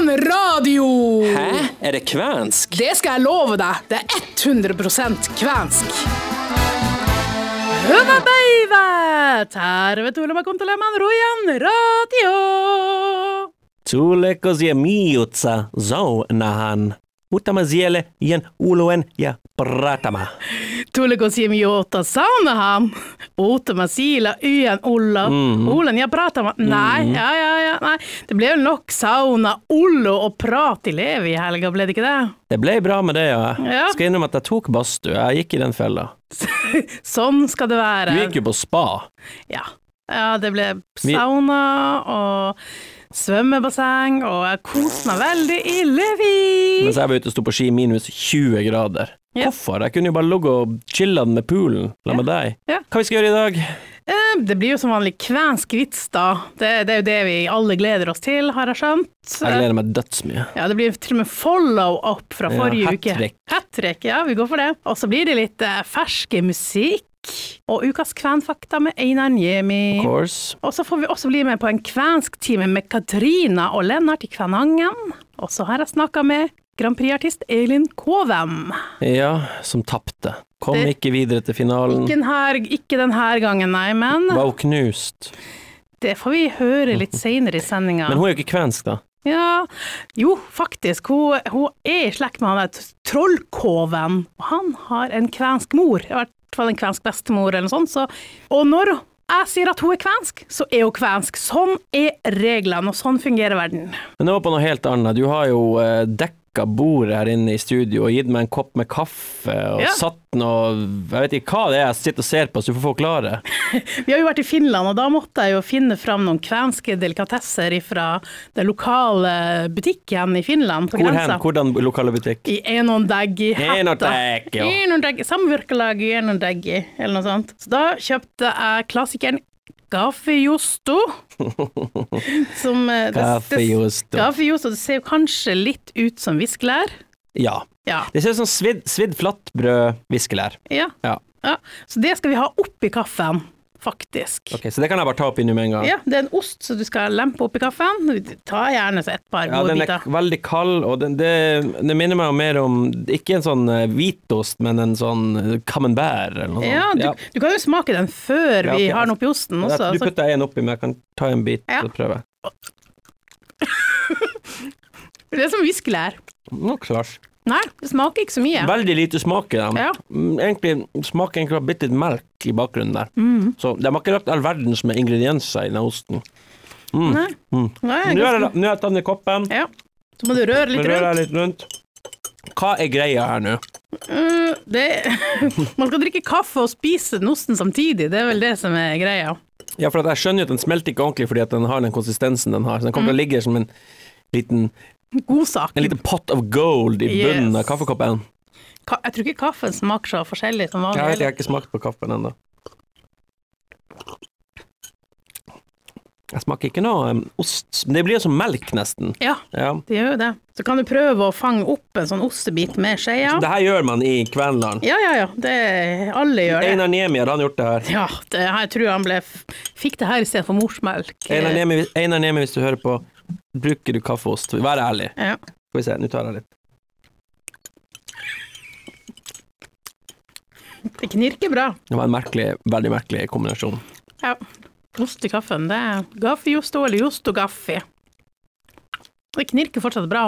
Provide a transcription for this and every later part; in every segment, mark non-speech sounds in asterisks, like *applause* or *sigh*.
Royan Radio! Hæ? Er det kvensk? Det skal jeg love deg. Det er 100% kvensk. Hyvä päivä! Tervetuloa kuuntelemaan rojan Radio! Tulekosia miutsa zaunahan. Utama ziele jen uluen ja pratama. Tuliko siemi juota saunaham. Uutama siila yön Ulla. Olen jag pratar med... Nej, ja, ja, ja, Nei. Det blev nok sauna, Ollo og prat i Levi i helga, ble det ikke det? Det ble bra med det, ja. Ja. Skal innrømme at jeg tok badstue. Jeg gikk i den fella. *laughs* Sånn skal det være. Du gikk jo på spa. Ja. ja, det ble sauna og svømmebasseng, og jeg koste meg veldig i Levi. Mens jeg var ute og sto på ski minus 20 grader. Ja. Hvorfor? Jeg kunne jo bare ligget og chilla med poolen la med deg. Ja. Hva vi skal gjøre i dag? Eh, Det blir jo som vanlig kvensk vits, da. Det, det er jo det vi alle gleder oss til, har jeg skjønt. Jeg gleder meg dødsmye. Ja, det blir til og med follow-up fra Ja, forrige uke. hat-trick. Hat-trick, ja, vi går for det. Og så blir det litt eh, ferske musikk. Og ukas kvenfakta med Einar Njemi. Of course. Og så får vi også bli med på en kvensk time med Katrina og Lennart i Kvænangen. Og så har jeg snakka med Grand Prix-artist Elin Kåvem. Ja, som tapte. Kom Det- ikke videre til finalen. Ikke, denne, ikke denne gangen, nei, men Var hun knust? det får vi høre litt *laughs* seinere i sendinga. Men hun er jo ikke kvensk, da. Ja, jo, faktisk. Hun, hun er i slekt med han der trollkoven, han har en kvensk mor. I hvert fall en kvensk bestemor eller noe sånt. Så, og når jeg sier at hun er kvensk, så er hun kvensk. Sånn er reglene, og sånn fungerer verden. Men det var på noe helt annet. Du har jo eh, dekka bordet her inne i studio og gitt meg en kopp med kaffe og Ja. satt noe Jeg vet ikke hva det er jeg sitter og ser på, så du får forklare. *laughs* Vi har jo vært i Finland, og da måtte jeg jo finne fram noen kvenske delikatesser fra den lokale butikken i Finland, på Hvor hen? Hvordan lokale butikk? I Enondeggi Enondeggi, ja. Enondeggi, Samvirkelag i Enondeggi, eller noe sånt. Så da kjøpte jeg klassikeren Gaffejosto. *laughs* Som eh, det- Kaffejosto. Gaffejosto, det ser jo kanskje litt ut som viskelær. Ja. Ja. Det ser ut som svidd, svidd flatbrød-viskelær. ja. Ja. ja. Så det skal vi ha oppi kaffen, faktisk. Ok, Så det kan jeg bare ta oppi nå med en gang. Ja, det er en ost som du skal lempe oppi kaffen. Ta gjerne så et par Ja, gode den er veldig kald, og den, det, det minner meg mer om Ikke en sånn eh, hvitost, men en sånn eh, camembert eller noe Ja, du, du, du kan jo smake den før Ja, vi har den oppi osten også. Du putter en oppi, men jeg kan ta en bit Ja. og prøve. *laughs* Det er som viskelær. Nok klart. Nei, det smaker ikke så mye. Veldig lite smak i dem. Ja. Mm, Egentlig smaker egentlig bitte litt melk i bakgrunnen der. Mm. Så de har ikke lagt all verdens med ingredienser i den osten. Nei. Mm. Nei, Nå har jeg, nå har jeg tatt den i koppen. Ja. Så må du røre litt rundt. litt rundt. Hva er greia her nå? Uh, det, *laughs* man skal drikke kaffe og spise den osten samtidig, det er vel det som er greia. Ja, for jeg skjønner jo at den smelter ikke ordentlig fordi den har den konsistensen den har. Så den kommer til å ligge som en liten, *laughs* God sak. en liten pot of gold i bunnen Yes. av kaffekoppen. Ka jeg tror ikke kaffen smaker så forskjellig som Jeg vet, jeg har ikke smakt på kaffen ennå. Jeg smaker ikke noe um, ost, men det blir jo som melk nesten. Ja, Ja. det gjør jo det. Så kan du prøve å fange opp en sånn ostebit med skjea. Det her gjør man i Kvenland. Ja, ja, ja. Det, alle gjør det. Einar Niemi, hadde han gjort det her? Ja, det, jeg tror han ble, fikk det her istedenfor morsmelk. Einar Niemi, hvis du hører på, bruker du kaffeost? Vær ærlig. Ja. Skal vi se, nå tar jeg litt. Det knirker bra. Det var en merkelig, veldig merkelig kombinasjon. Ja. Ost i kaffen, det er gaffejosto eller josto gaffi. Det knirker fortsatt bra.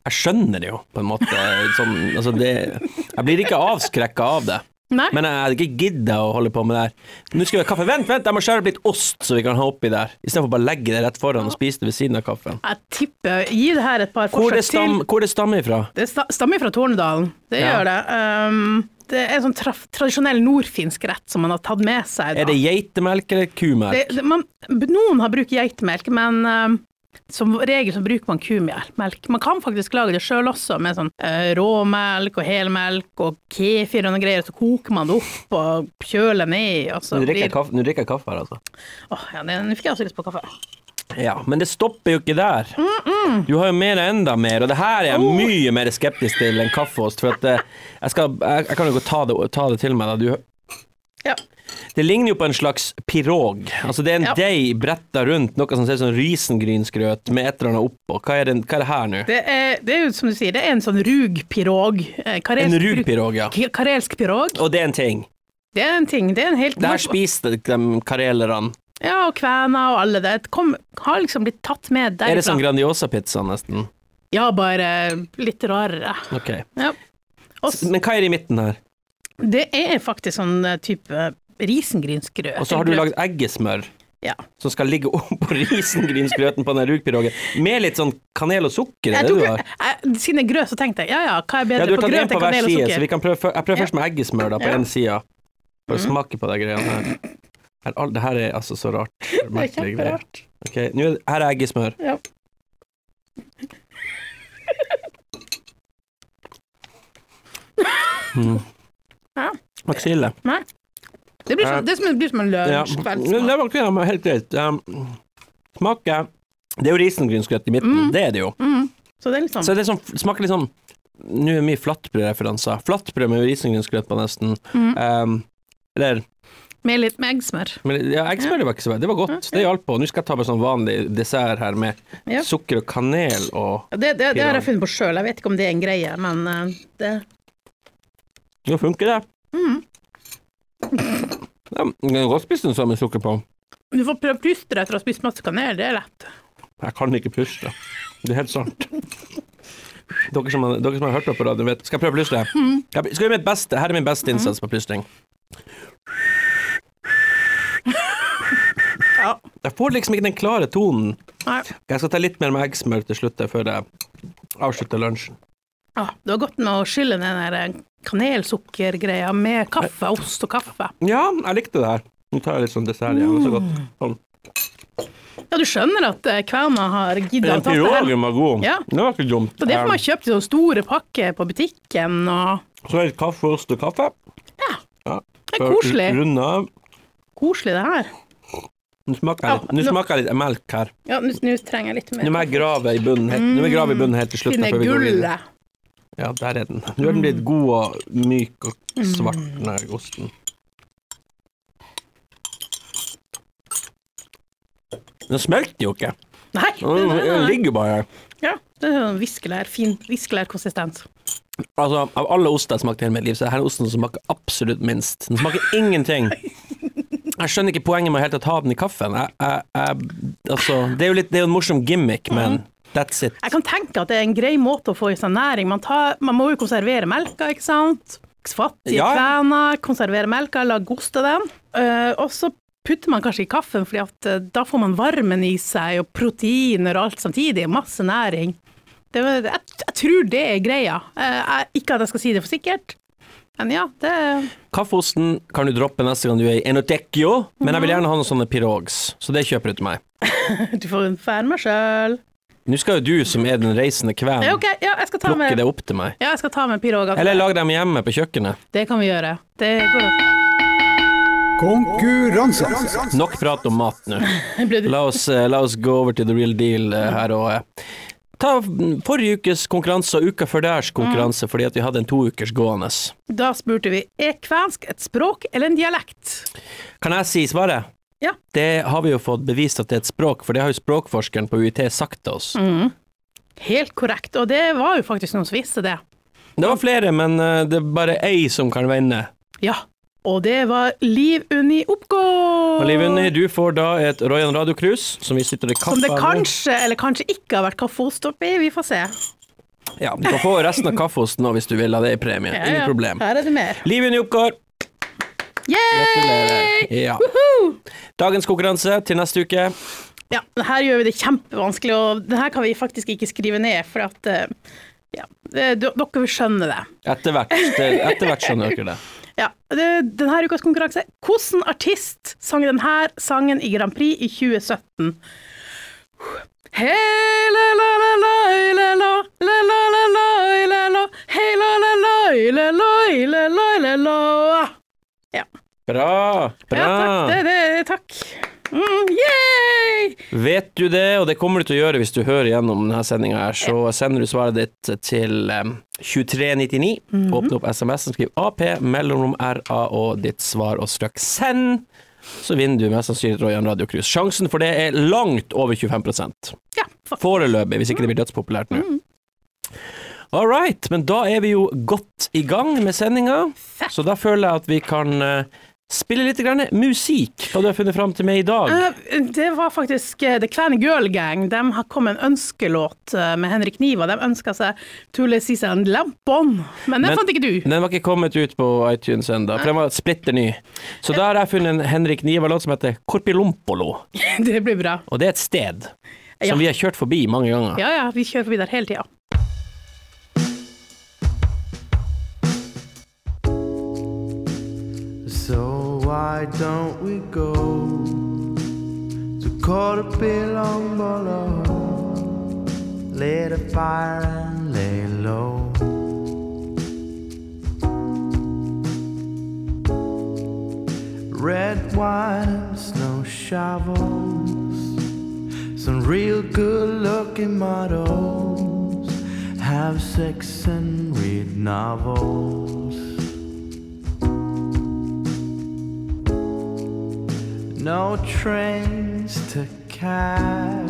Jeg skjønner det jo, på en måte. Sånn, altså det, jeg blir ikke avskrekka av det. Nei, Men jeg hadde ikke gidda å holde på med det her. Nå skal vi ha kaffe. Vent, vent, jeg må skjære opp litt ost, så vi kan ha oppi der. Istedenfor bare legge det rett foran og spise det ved siden av kaffen. jeg tipper Gi det her et par forsøk til. hvor det stammer ifra? Det sta- stammer fra Tornedalen, det Ja. gjør det. Um, det er en sånn traf, tradisjonell nordfinsk rett som man har tatt med seg. Da. Er det geitemelk eller kumelk? Det, det, man, noen har brukt geitemelk, men um, som regel så bruker man kumelk. Man kan faktisk lage det sjøl også, med sånn eh, råmelk og helmelk og kefir og noe greier. Så koker man det opp og kjøler ned. Og Nå drikker jeg kaffe, nå drikker jeg kaffe her, altså. Åh, ja, Nå fikk jeg også lyst på kaffe. Ja, men det stopper jo ikke der. Du har jo mer enda mer, og det her er jeg Oh. mye mer skeptisk til enn kaffeost. For at eh, jeg, skal, jeg, jeg kan jo ta det, ta det til meg, da. Du, Ja. Det ligner jo på en slags pirog. Altså det er en Ja. deig bretta rundt, noe som ser ut som risengrynsgrøt med et eller annet oppå. Hva er det, hva er det her nå? Det er, det er jo som du sier, det er en sånn rugpirog. Karelsk, En rugpirog, ja. Karelsk pirog. Og det er en ting. Det er en ting. Det er en helt Der spiste de karelerne. Ja, og kvener og alle det. Kom, har liksom blitt tatt med derfra. Er det sånn Grandiosa-pizza, nesten? Ja, bare litt rarere. Ok. Ja. Men hva er det i midten her? det er faktisk sånn eh, type risengrynsgrøt. Og så har du lagd eggesmør. Ja. Som skal ligge *laughs* oppå risengrynsgrøten på den rugpirogen, med litt sånn kanel og sukker, er Jeg det tok, du har? jeg, siden det er grøt, så tenkte jeg ja ja, hva er Ja, bedre har på grøt enn kanel og side, så sukker? vi kan prøve, jeg prøver først med eggesmør da, på Ja. en side. For å Mm. smake på de greiene her. Her, all- Det her er altså så rart. *laughs* Det er Okay, nå er, her er eggesmør. Ja. Mm. Ja. Var ikke så ille. Nei. Det blir, som, det blir som en Ja. lunsjkveldssmak. Det var helt greit. Um, smaker Det er jo risengrynsgrøt i midten, Mm. det er det jo. Mm. Så det liksom Så det sånn, smaker litt sånn Nå er mye flatbrødreferanser. Flatbrød med risengrynsgrøt på, nesten. Mm. Um, eller med litt med eggsmør. men, ja, Eggsmør var ikke så verst. Det var godt. Det hjalp på. Nå skal jeg ta med sånn vanlig dessert her med Ja. sukker og kanel og Det, det, det har jeg funnet på sjøl, jeg vet ikke om det er en greie, men eh, det Nå funker det. mm. Ja, du kan godt spise den sånn med sukker på. Du får prøve å puste etter å ha spist masse kanel, det er lett. Jeg kan ikke puste. Det er helt sant. Dere som, dere som har hørt på radioen, vet Skal jeg prøve å plystre? Mm. Jeg gjøre mitt beste. Her er min beste innsats på plystring. *laughs* Ja. Jeg får liksom ikke den klare tonen. Nei. Jeg skal ta litt mer med eggsmør til slutt før jeg avslutter lunsjen. Ah, det var godt med å skylle den kanelsukkergreia med kaffe, ost og kaffe. Ja, jeg likte det her. Nå tar jeg litt sånn dessert igjen. Det er så godt. Sånn. Ja, du skjønner at eh, kverna har gidda å ta det her. pirogen var god. Ja. Det var ikke dumt. Det det får man har kjøpt i sånne store pakker på butikken, og Så er det kaffe, ost og kaffe. Ja. ja. det er koselig. Runde av. Koselig, det her. Nå smaker jeg litt, Ja, smaker jeg litt melk her. Ja, nå trenger jeg litt mer. Nå må jeg grave i bunnen helt, jeg grave i bunnen helt til slutt. Finne går videre. gullet. Ja, der er den. Nå er den blitt god og myk og svart, den her osten. Den smelter jo ikke. Nei, Den den ligger bare her. ja, det er en viskelær, fin viskelærkonsistens. Altså, av alle oster jeg har smakt i hele mitt liv, så er dette osten som smaker absolutt minst. Den smaker ingenting. Jeg skjønner ikke poenget med å helt ta den i kaffen. Jeg, jeg, jeg, altså, det er jo litt, det er jo en morsom gimmick, men that's it. Jeg kan tenke at det er en grei måte å få i seg næring. Man, tar, man må jo konservere melka, ikke sant? Fattige Ja. kvener, konservere melka, lage ost av den. Uh, og så putter man kanskje i kaffen, fordi at eh, da får man varmen i seg, og proteiner og alt samtidig. Masse næring. Det, jeg, jeg tror det er greia. Uh, jeg, ikke at jeg skal si det for sikkert, men ja, det Kaffeosten kan du droppe neste gang du er i Enotecchio, men jeg vil gjerne ha noen sånne pirogs, så det kjøper du til meg. *laughs* Du får fære meg sjøl. Nå skal jo du, som er den reisende kven, Ja, okay. ja, plukke med det opp til meg. ja, jeg skal ta med piroger. Eller lag dem hjemme på kjøkkenet. Det kan vi gjøre. Det går opp. Konkurranse. Nok prat om mat nå. *laughs* La oss, eh, la oss gå over til the real deal eh, her og Ta mm, forrige ukes konkurranse og uka før deres konkurranse, fordi at vi hadde en to ukers gående. Da spurte vi er kvensk et språk eller en dialekt. Kan jeg si svaret? Ja. Det har vi jo fått bevist at det er et språk, for det har jo språkforskeren på UiT sagt til oss. Mm. Helt korrekt, og det var jo faktisk noen som visste det. Det var flere, men eh, det er bare ei som kan vinne. Ja, og det var Liv Unni Oppgård. Og Liv Unni, du får da et Royan Radio-krus, som vi sitter i kaffe Som det kanskje eller kanskje ikke har vært kaffeostopp i, vi får se. Ja, du kan få resten av kaffeosten nå hvis du vil ha det i premie. Ja, Ingen ja. problem. Her er det mer. Liv Unni Oppgård, gratulerer. Ja. Dagens konkurranse til neste uke. Ja, her gjør vi det kjempevanskelig, og det her kan vi faktisk ikke skrive ned, for at eh, ja, dere vil skjønne det. Etter hvert, etter hvert skjønner dere det. *laughs* Ja, denne ukas konkurranse. Hvilken artist sang denne sangen i Grand Prix i 2017? Hei la la la ja. Bra! Bra! Ja, takk. Det, det, takk. Mm, yay! Vet du det, og det kommer du til å gjøre hvis du hører gjennom denne sendinga, så sender du svaret ditt til 2399. Mm -hmm. Åpne opp SMS-en, skriv AP, mellomrom RA og ditt svar og strøk send. Så vinner du mest sannsynlig Royan Radio Cruise. Sjansen for det er langt over 25 Ja. For... Foreløpig, hvis ikke det blir dødspopulært nå. Mm. All right, men da er vi jo godt i gang med sendinga, så da føler jeg at vi kan eh, spille litt grann musikk. Hva du har funnet fram til meg i dag? Eh, det var faktisk eh, The Clan Girl Gang. De har kommet med en ønskelåt med Henrik Niva. De ønska seg Tule Season Lampon, men den Men- fant ikke du. Den var ikke kommet ut på iTunes ennå, for den var splitter ny. Så da har jeg funnet en Henrik Niva-låt som heter Korpilompolo, *laughs* Det blir bra. og det er et sted som Ja. vi har kjørt forbi mange ganger. Ja ja, vi kjører forbi der hele tida. Why don't we go to below? Lit a fire and lay low. Red wine snow shovels. Some real good looking models have sex and read novels. No trains to catch.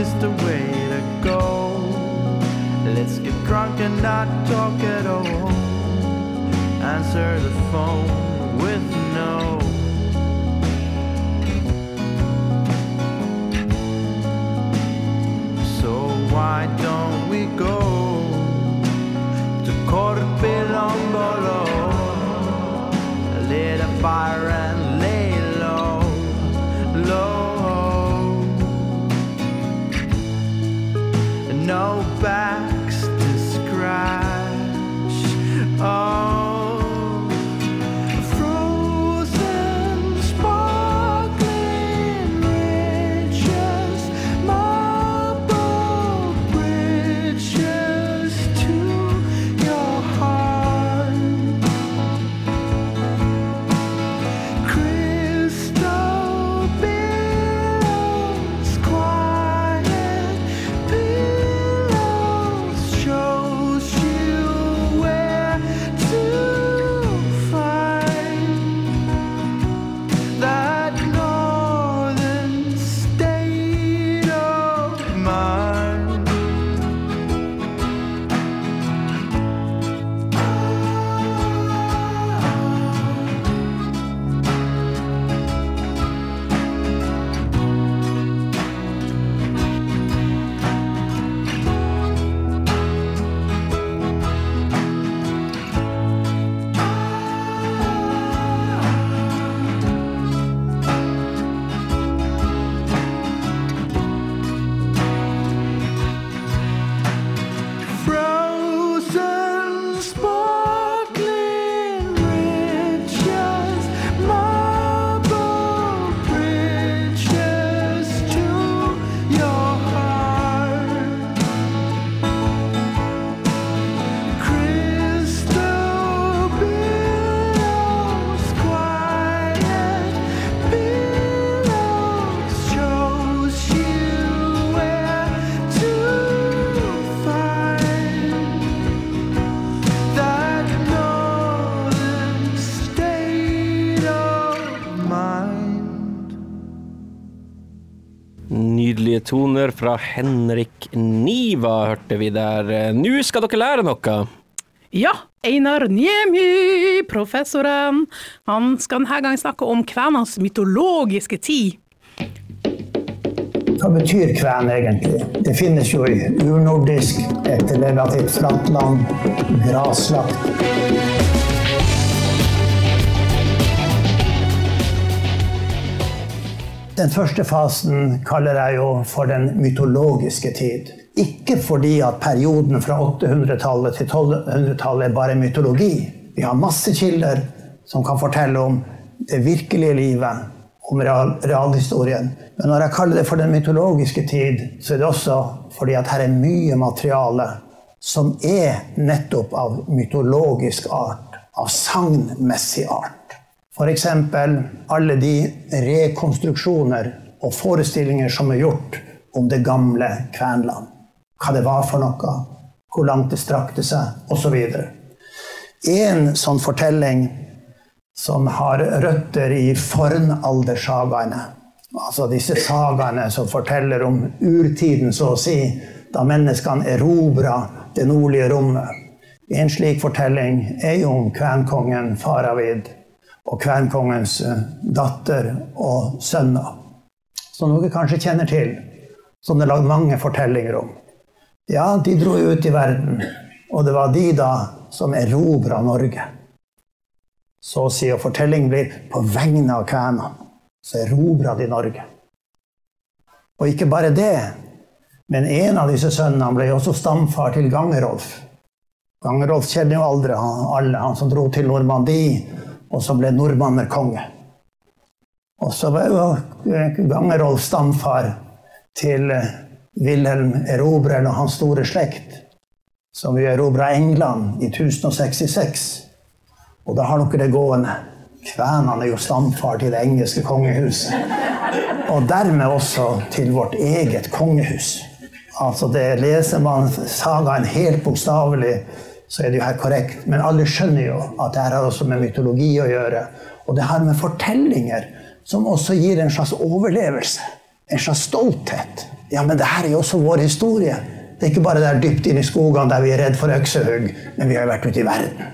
Is the way to go. Let's get drunk and not talk at all. Answer the phone with no. So why don't we go to Corpilombolo? Lit a fire No backs toner fra Henrik Niva hørte vi der. Nå skal dere lære noe. Ja, Einar Niemi, professoren. Han skal denne gang snakke om kvenas mytologiske tid. Hva betyr kven egentlig? Det finnes jo i urnordisk, et relativt flatt land, graslagt. Den første fasen kaller jeg jo for den mytologiske tid. Ikke fordi at perioden fra 800-tallet til 1200-tallet er bare mytologi. Vi har masse kilder som kan fortelle om det virkelige livet, om real, realhistorien. Men når jeg kaller det for den mytologiske tid, så er det også fordi at her er mye materiale som er nettopp av mytologisk art, av sagnmessig art. F.eks. alle de rekonstruksjoner og forestillinger som er gjort om det gamle Kvenland. Hva det var for noe, hvor langt det strakte seg, osv. En sånn fortelling som har røtter i fornaldersagaene. Altså disse sagaene som forteller om urtiden, så å si, da menneskene erobra det nordlige rommet. En slik fortelling er jo om kvenkongen Faravid og kvenkongens eh, datter og sønner. Som dere kanskje kjenner til, som det er lagd mange fortellinger om. Ja, de dro ut i verden, og det var de da som erobra Norge. Så å si, og fortellingen blir på vegne av kvenene. Så erobra de Norge. Og ikke bare det, men en av disse sønnene ble også stamfar til Gangerolf. Gangerolf kjenner jo aldri alle, han som dro til Normandie, og så ble nordmanner konge. Og så var jo Gangerolf stamfar til Wilhelm Erobreren og hans store slekt, som jo erobra England i 1066. Og da har dere det gående. Kvenene er jo stamfar til det engelske kongehuset. Og dermed også til vårt eget kongehus. Altså det Leser man sagaen helt bokstavelig, så er det jo her korrekt. Men alle skjønner jo at det her har også med mytologi å gjøre. Og det har med fortellinger som også gir en slags overlevelse. En slags stolthet. Ja, men det her er jo også vår historie. Det er ikke bare der dypt inne i skogene der vi er redd for øksehugg, men vi har jo vært ute i verden.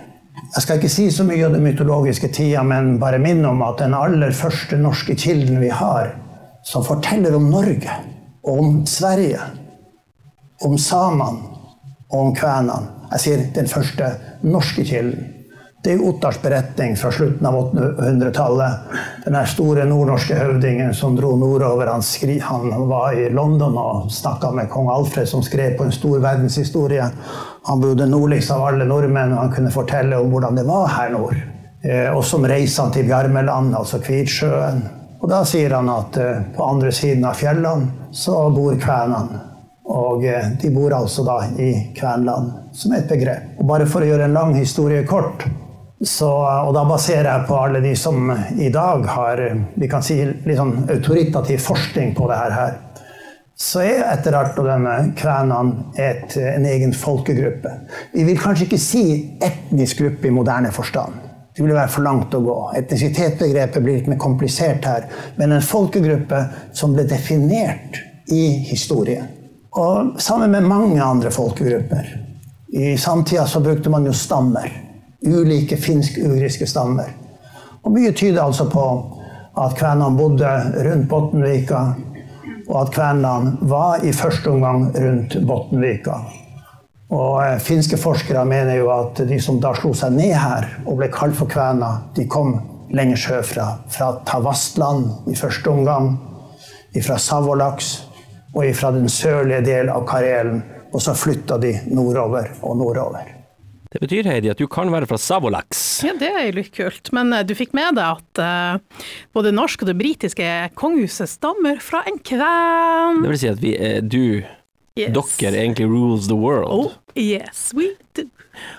Jeg skal ikke si så mye om den mytologiske tida, men bare minne om at den aller første norske kilden vi har, som forteller om Norge, om Sverige, om samene og om kvenene Jeg sier den første norske kilden. Det er Ottars beretning fra slutten av 800-tallet. Den store nordnorske høvdingen som dro nordover. Han, skri, han var i London og snakka med kong Alfred, som skrev på en stor verdenshistorie. Han bodde nordligst av alle nordmenn, og han kunne fortelle om hvordan det var her nord. Eh, og som reiste han til Bjarmeland, altså Kvitsjøen. Og da sier han at eh, på andre siden av fjellene så bor kvenene. Og eh, de bor altså da i Kvenland, som er et begrep. Og bare for å gjøre en lang historie kort, så, og da baserer jeg på alle de som i dag har vi kan si, litt sånn autoritativ forskning på det her. Så er etter hvert denne kvenene en egen folkegruppe. Vi vil kanskje ikke si etnisk gruppe i moderne forstand. Det ville være for langt å gå. Etnisitetsbegrepet blir litt mer komplisert her. Men en folkegruppe som ble definert i historien. Og sammen med mange andre folkegrupper. I samtida så brukte man jo stammer ulike finsk-ugriske stammer. Og mye tyder altså på at kvenene bodde rundt Bottenvika, og at kvenene var i første omgang rundt Bottenvika. Og eh, finske forskere mener jo at de som da slo seg ned her og ble kalt for kvener, de kom lenger sørfra. Fra Tavastland i første omgang, fra Savolaks og fra den sørlige del av Karelen. Og så flytta de nordover og nordover. Det betyr, Heidi, at du kan være fra Savolax. Ja, det er jo litt kult. Men uh, du fikk med deg at uh, både det norske og det britiske kongehuset stammer fra en kven. Det vil si at vi, uh, du, yes. dere, egentlig rules the world. Oh, yes, we do.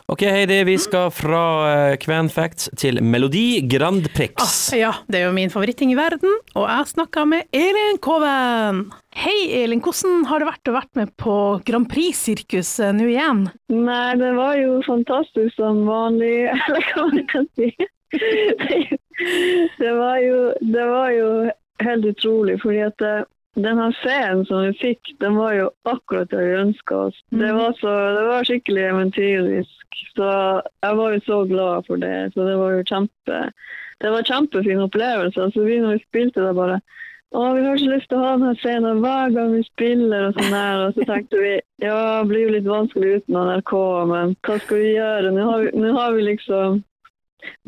Ok, Heidi, vi skal fra uh, Kven Facts til Melodi Grand Prix. Ah, ja, det er jo min favoritting i verden, og jeg snakka med Elin Koven. Hei Elin, hvordan har det vært å være med på Grand Prix-sirkuset nå igjen? Nei, det var jo fantastisk som vanlig, *laughs* eller hva man kan si. Det var jo, det var jo helt utrolig, fordi at den her scenen som vi fikk, den var jo akkurat det vi ønska oss. Det, var så, det var skikkelig eventyrisk. Så jeg var jo så glad for det. Så det var jo kjempe Det var kjempefin opplevelse. Så vi når vi spilte det bare å, vi har så lyst til å ha denne scenen hver gang vi spiller og sånn der. Og så tenkte vi ja, det blir jo litt vanskelig uten NRK, men hva skal vi gjøre? Nå har vi, nå har vi liksom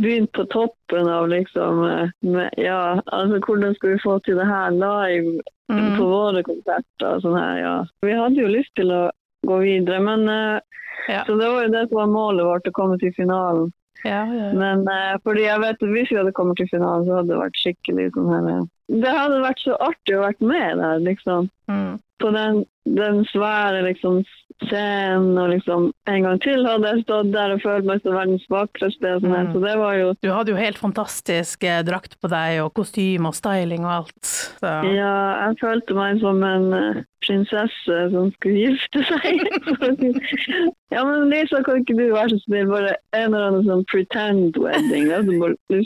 begynt på toppen av liksom eh, med, Ja, altså hvordan skal vi få til det her live Mm. på våre konserter og sånn her, ja. Vi hadde jo lyst til å gå videre, men eh, Ja. Så det var jo det som var målet vårt, å komme til finalen. Ja, ja. Men eh, fordi jeg vet at hvis vi hadde kommet til finalen, så hadde det vært skikkelig sånn her Det hadde vært så artig å vært med der, liksom. Mm. På den, den svære liksom scenen, og liksom En gang til hadde jeg stått der og følt meg som verdens vakreste, og sånn. Mm. Så det var jo Du hadde jo helt fantastisk eh, drakt på deg, og kostyme og styling og alt. Så. Ja, jeg følte meg som en eh, prinsesse som skulle gifte seg. *laughs* ja, men Lisa, kan ikke du være så snill? Bare en eller annen sånn pretend wedding. Til.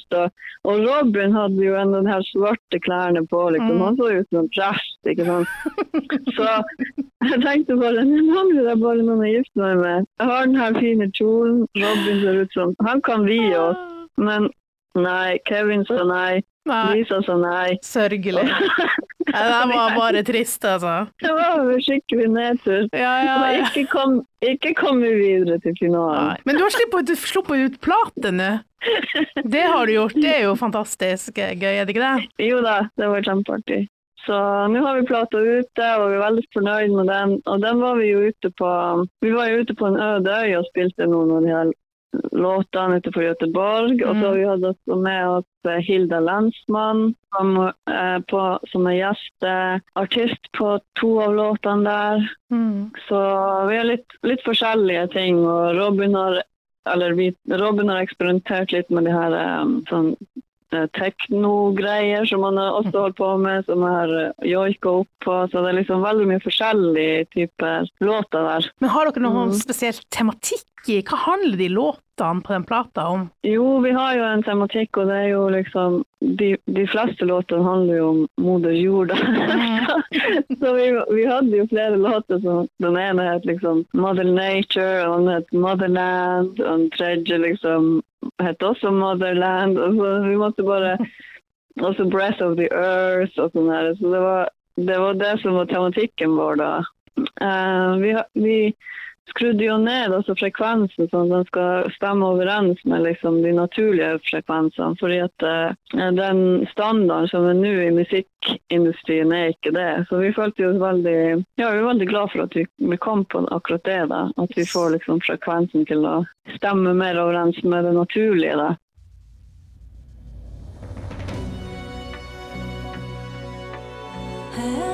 Og Robin hadde jo en av de her svarte klærne på, liksom. Mm. Han så ut som en prest, ikke sant. Så jeg tenkte bare, nå mangler det bare noen å gifte meg med. Jeg har den her fine kjolen. Robin ser ut som Han kan vie oss, men nei. Kevin sa nei. Nei, Lisa sa nei. sørgelig. *laughs* Ja, det var bare trist, altså. Det var skikkelig nedtur. Ja, ja, ja. Ikke kom, ikke kom videre til finalen. Men du har sluppet, sluppet ut plate nå. Det har du gjort. Det er jo fantastisk gøy, er det ikke det? Jo da, det var kjempeartig. Så nå har vi plata ute, og vi er veldig fornøyd med den. Og den var vi jo ute på Vi var jo ute på en øde øy og spilte noen av de her låtene utenfor Göteborg. Og så har vi hatt også med oss eh, Hilda Landsmann som, eh, på, som er gjesteartist på to av låtene der. Mm. Så vi har litt, litt forskjellige ting, og Robin har, eller vi, Robin har eksperimentert litt med de her um, sånn eh, teknogreier som han har også holdt på med, som jeg har uh, joika opp på. Så det er liksom veldig mye forskjellige typer låter der. Men har dere noen Mm. spesiell tematikk i? Hva handler de låtene på den plata om? Jo, vi har jo en tematikk, og det er jo liksom De, de fleste låtene handler jo om moder jord. da. *laughs* så vi, vi hadde jo flere låter som Den ene het liksom Mother Nature, og den het Motherland, og den tredje liksom het også Motherland. Og så vi måtte bare Også Breath of the Earth og sånn her. Så det var, det var det som var tematikken vår da. Uh, vi, vi skrudde jo ned altså frekvensen sånn at den skal stemme overens med liksom de naturlige frekvensene. Fordi at uh, den standarden som er nå i musikkindustrien er ikke det. Så vi følte oss veldig ja, vi var veldig glad for at vi, vi kom på akkurat det. da. At vi får liksom frekvensen til å stemme mer overens med det naturlige. da. Where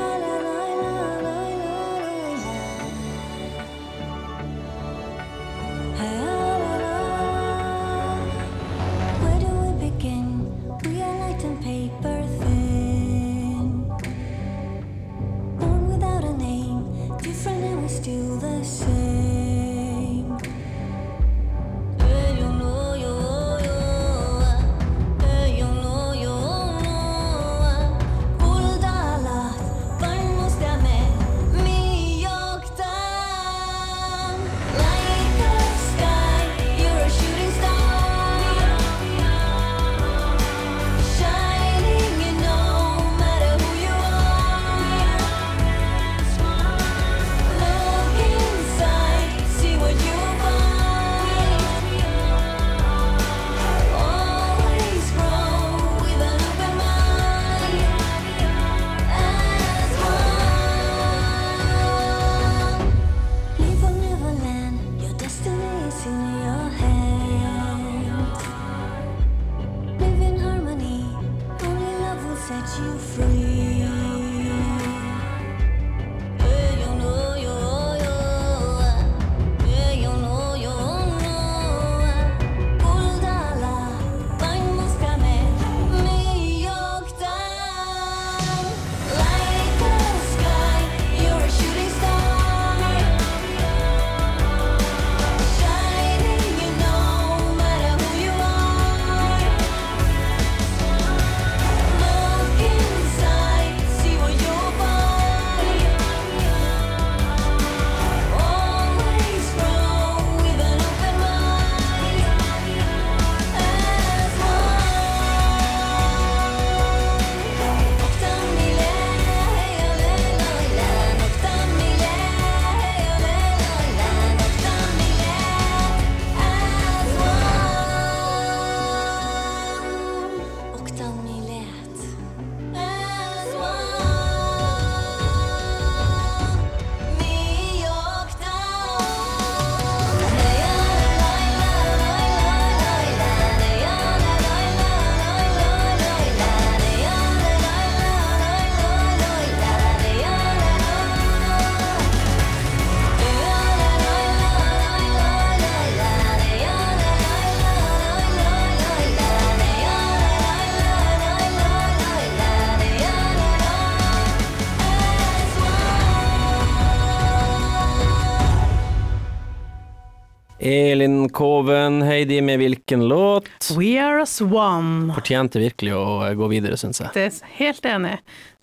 Heidi med hvilken låt? We are as one. Fortjente virkelig å eh, gå videre, syns jeg. Det er helt enig.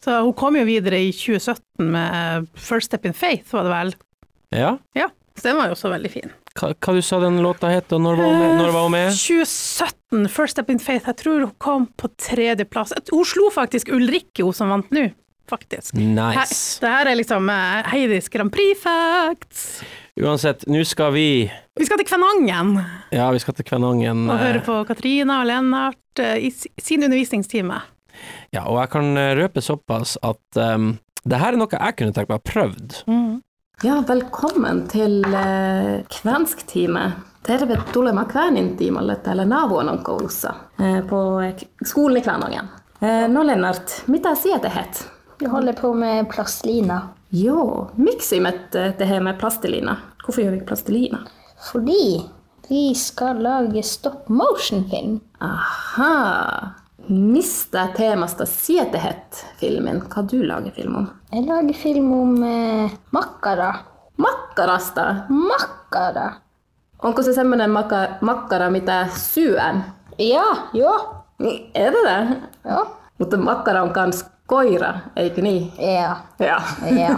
Så hun kom jo videre i 2017 med First Step in Faith, var det vel? Ja, Ja, så den var jo også veldig fin. hva, hva du sa den låta het, og når var hun med? Når var hun med? 2017, First Step in Faith, jeg tror hun kom på tredjeplass. Hun slo faktisk Ulrikke, hun som vant nå, faktisk. Her, Nice. det her er liksom eh, Heidis Grand Prix facts. Uansett, nå skal vi Vi skal til Kvænangen Ja, vi skal til Kvænangen. og høre eh, på Katrina og Lennart eh, i sin undervisningstime. Ja, og jeg kan eh, røpe såpass at um, det her er noe jeg kunne tenkt meg å prøvd. Ja, velkommen til uh, kvensk-time. Tervetuloa kvänintiimalle täällä Navuonon koulussa uh, på skolan i Kvänangen. Uh, no Lennart, mitä sinä tehet? Jag håller på med plastlina. Jo, miksi me eh, tehdään med plastelina? Hvorfor gjør vi plastelina? Fordi vi skal lage stop motion-film. Aha! Mista filmin? Hva du lager film om? Jeg lager film om eh, makkara. Makkarasta! Makkara! Onko se semmoinen maka, makkara, mitä syön? Ja, ja, Niin, Er det det? ja, Mutta makkara on kans koira, eikö niin? ja, Ja. Joo.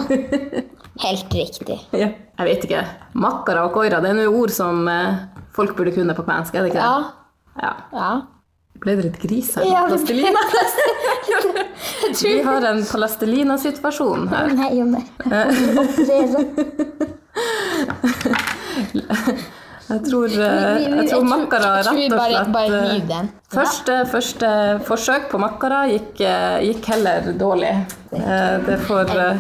*laughs* Helt riktig. ja. Jeg vet ikke. Makkara og koira, det er noen ord som eh, folk burde kunne på kvensk, er det ikke det? Ja, ja. ja. Ble det litt gris her? Ja, Plastelina? *laughs* Vi har en plastelina-situasjon her. Nei, jo, nei. Operere. *laughs* Jeg tror, eh, jeg tror makkara jeg tror vi rett og slett bare bare den. Første, første forsøk på makkara gikk, eh, gikk heller dårlig. Eh, Det får, eh,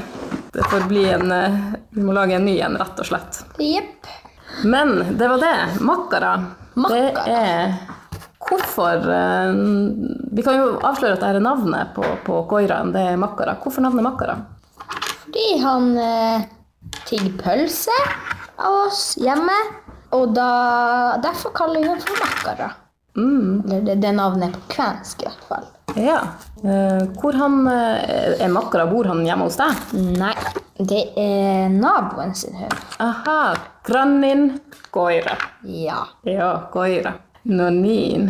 det får bli en eh, Vi må lage en ny en, rett og slett. Jepp. Men det var det. Makkara. Det Makkara. er Hvorfor eh, Vi kan jo avsløre at det er navnet på, på koiraen. Det er makkara. Hvorfor navnet makkara? Fordi han eh, tigger pølse av oss hjemme, og da, derfor kaller vi ham for makkara. Eller det, det navnet på kvensk, i hvert fall. Ja. Eh, Hvor han eh, er makkara? Bor han hjemme hos deg? Nei, det er naboen sin hund. Aha. Grannin Goira. Ja. Ja, Goira. Nonin.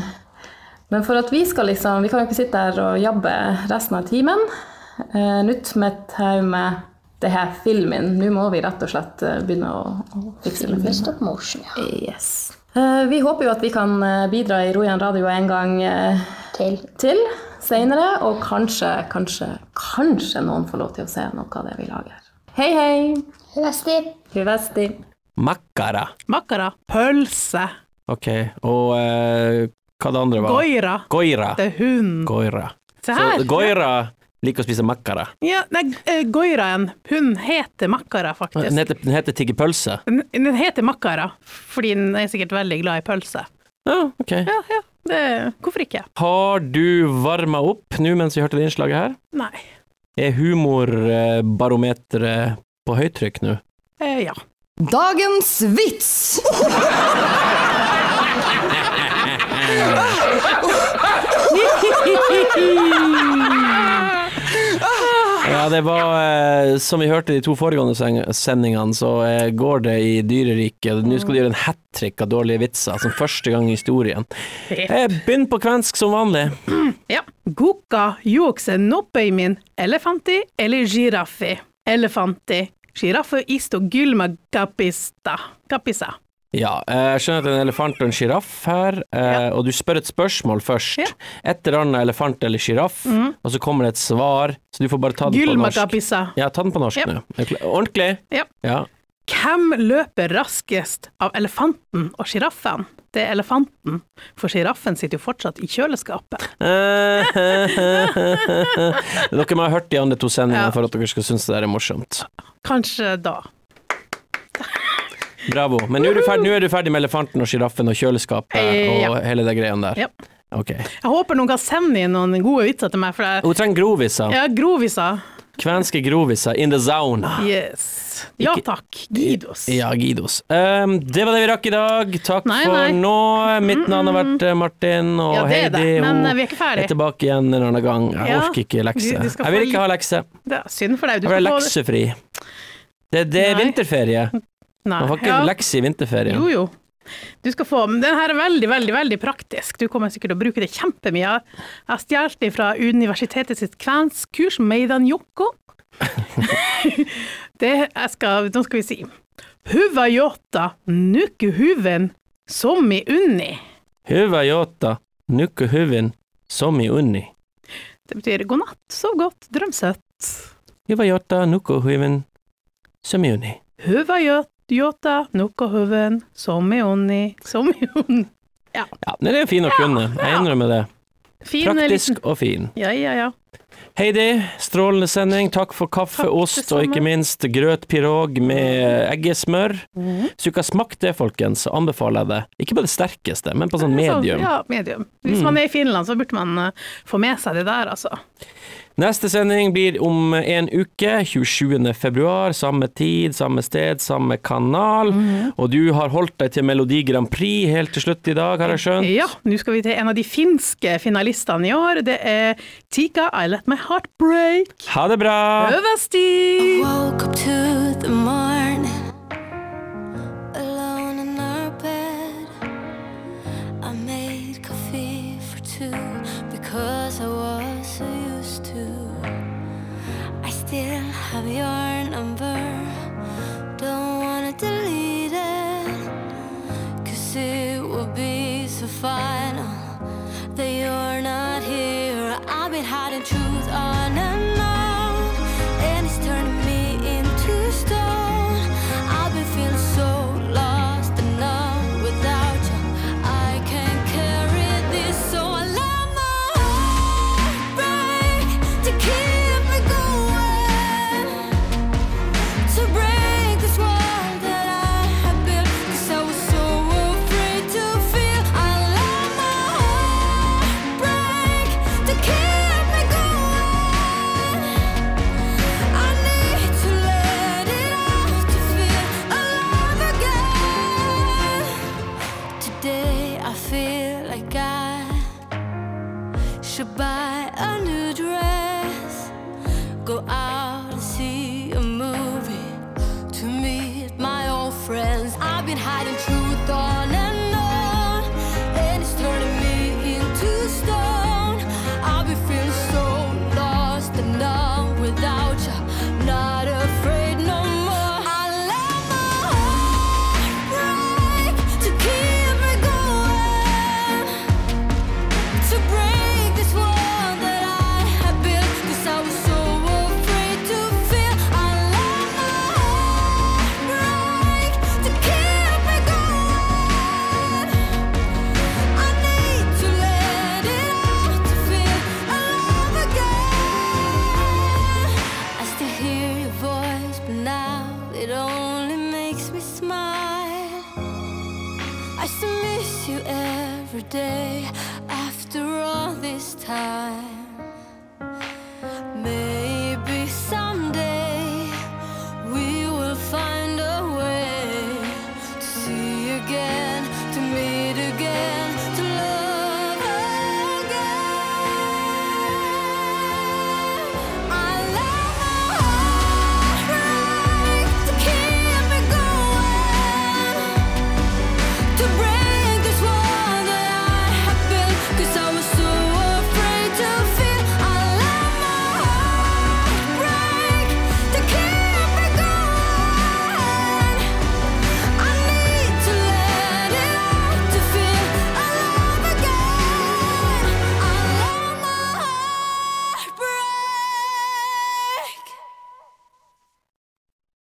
Men for at vi skal liksom Vi kan jo ikke sitte her og jobbe resten av timen. Eh, Nytt med et med det her filmen. Nå må vi rett og slett eh, begynne å, å fikse med stop motion, ja. Yes. Eh, Vi håper jo at vi kan eh, bidra i Rojan radio en gang Til. til senere, og kanskje, kanskje, kanskje noen får lov til å se noe av det vi lager. Hei, hei! Høsti. Hyvesti. Makkara. Makkara. Pølse. Ok, og uh, hva det andre var? Goira. Goira. Det er hund. Goira. Se Så goira! Goira liker å spise makkara. Ja, nei, eh, Goiraen, hun heter Makkara, faktisk. Den heter, den heter tiggepølse. Den, den heter Makkara, fordi den er sikkert veldig glad i pølse. Ja, ok. Ja, ja, det, hvorfor ikke? Har du varma opp nå mens vi hørte det innslaget her? Nei. Er humorbarometeret på høytrykk nå? Eh, ja. Dagens vits! *laughs* Ja, det var eh, Som vi hørte i de to foregående sendingene, så eh, går det i dyreriket. Nå skal du gjøre en hat trick av dårlige vitser, som første gang i historien. Eh, Begynn på kvensk som vanlig. *clears throat* ja. Guka juokse nopeimin elefanti eller giraffi. Elefanti. Giraffe isto gylma kapista. Kapisa. Ja, eh, jeg skjønner at det er en elefant og en sjiraff her, eh, og du spør et spørsmål først. Ja. Et eller annet elefant eller sjiraff, og så kommer det et svar, så du får bare ta den på norsk. kapisa. Ja, ta den på norsk Ja. nå. Ordentlig? Ja. Ja. Hvem løper raskest av elefanten og sjiraffen? Det er elefanten, for sjiraffen sitter jo fortsatt i kjøleskapet. *laughs* Dere må ha hørt de andre to sendingene Ja. for at dere skal synes det der er morsomt. Kanskje da. Bravo. Men nå er du ferdig, nå er du ferdig med elefanten og sjiraffen og kjøleskapet Eh, ja. og hele det greiene der. Ja. Okay. Jeg håper noen kan sende inn noen gode vitser til meg, for jeg Hun trenger groviser. ja, groviser. Kvenske groviser in the zone. Yes. Ja takk. Gidos. Ja, Gidos. Um, det var det vi rakk i dag. Takk Nei, for nå. Mitt navn har vært eh, Martin, og Ja, det er det, Heidi men, hun eh, vi er ikke ferdig. er tilbake igjen en annen gang. Jeg Ja, orker ikke lekse. du- du Jeg vil ikke ha lekse. Det er synd for deg. Du Jeg vil ha leksefri. Det, det er Nei. vinterferie. Nei. Man får ikke ja. lekser i vinterferien. Jo, jo. Du skal få, men den her er veldig, veldig veldig praktisk. Du kommer sikkert til å bruke det kjempemye. Jeg har stjålet det fra universitetet sitt kvenskurs, Meidan Jokko. *laughs* det jeg skal, nå skal vi si. Huva jota, nukke huven, som i unni. Hyvä jota, nukke hyvin, som i unni. Det betyr god natt, sov godt, drøm søtt. Hyvä jota, nukke hyvin, som i unni. Huva jot- jota, nukke huven, som i unni, som i unni. Ja, Ja, det er fin å kunne, jeg innrømmer det. fin Praktisk liten- og fin. Ja, ja, ja. Heidi, strålende sending. Takk for kaffe, Takk, ost og ikke minst grøtpirog med eggesmør. Mm. Hvis du ikke har smakt det, folkens, så anbefaler jeg det. Ikke på det sterkeste, men på sånn medium. Ja, medium. Hvis man er i Finland, så burde man eh, få med seg det der, altså. Neste sending blir om en uke, 27. februar. Samme tid, samme sted, samme kanal. Mhm. Og du har holdt deg til Melodi Grand Prix helt til slutt i dag, har jeg skjønt? Ja, nå skal vi til en av de finske finalistene i år. Det er Tika, I Let My Heart Break. Ha det bra! Øversti! Woke up to the morning, far.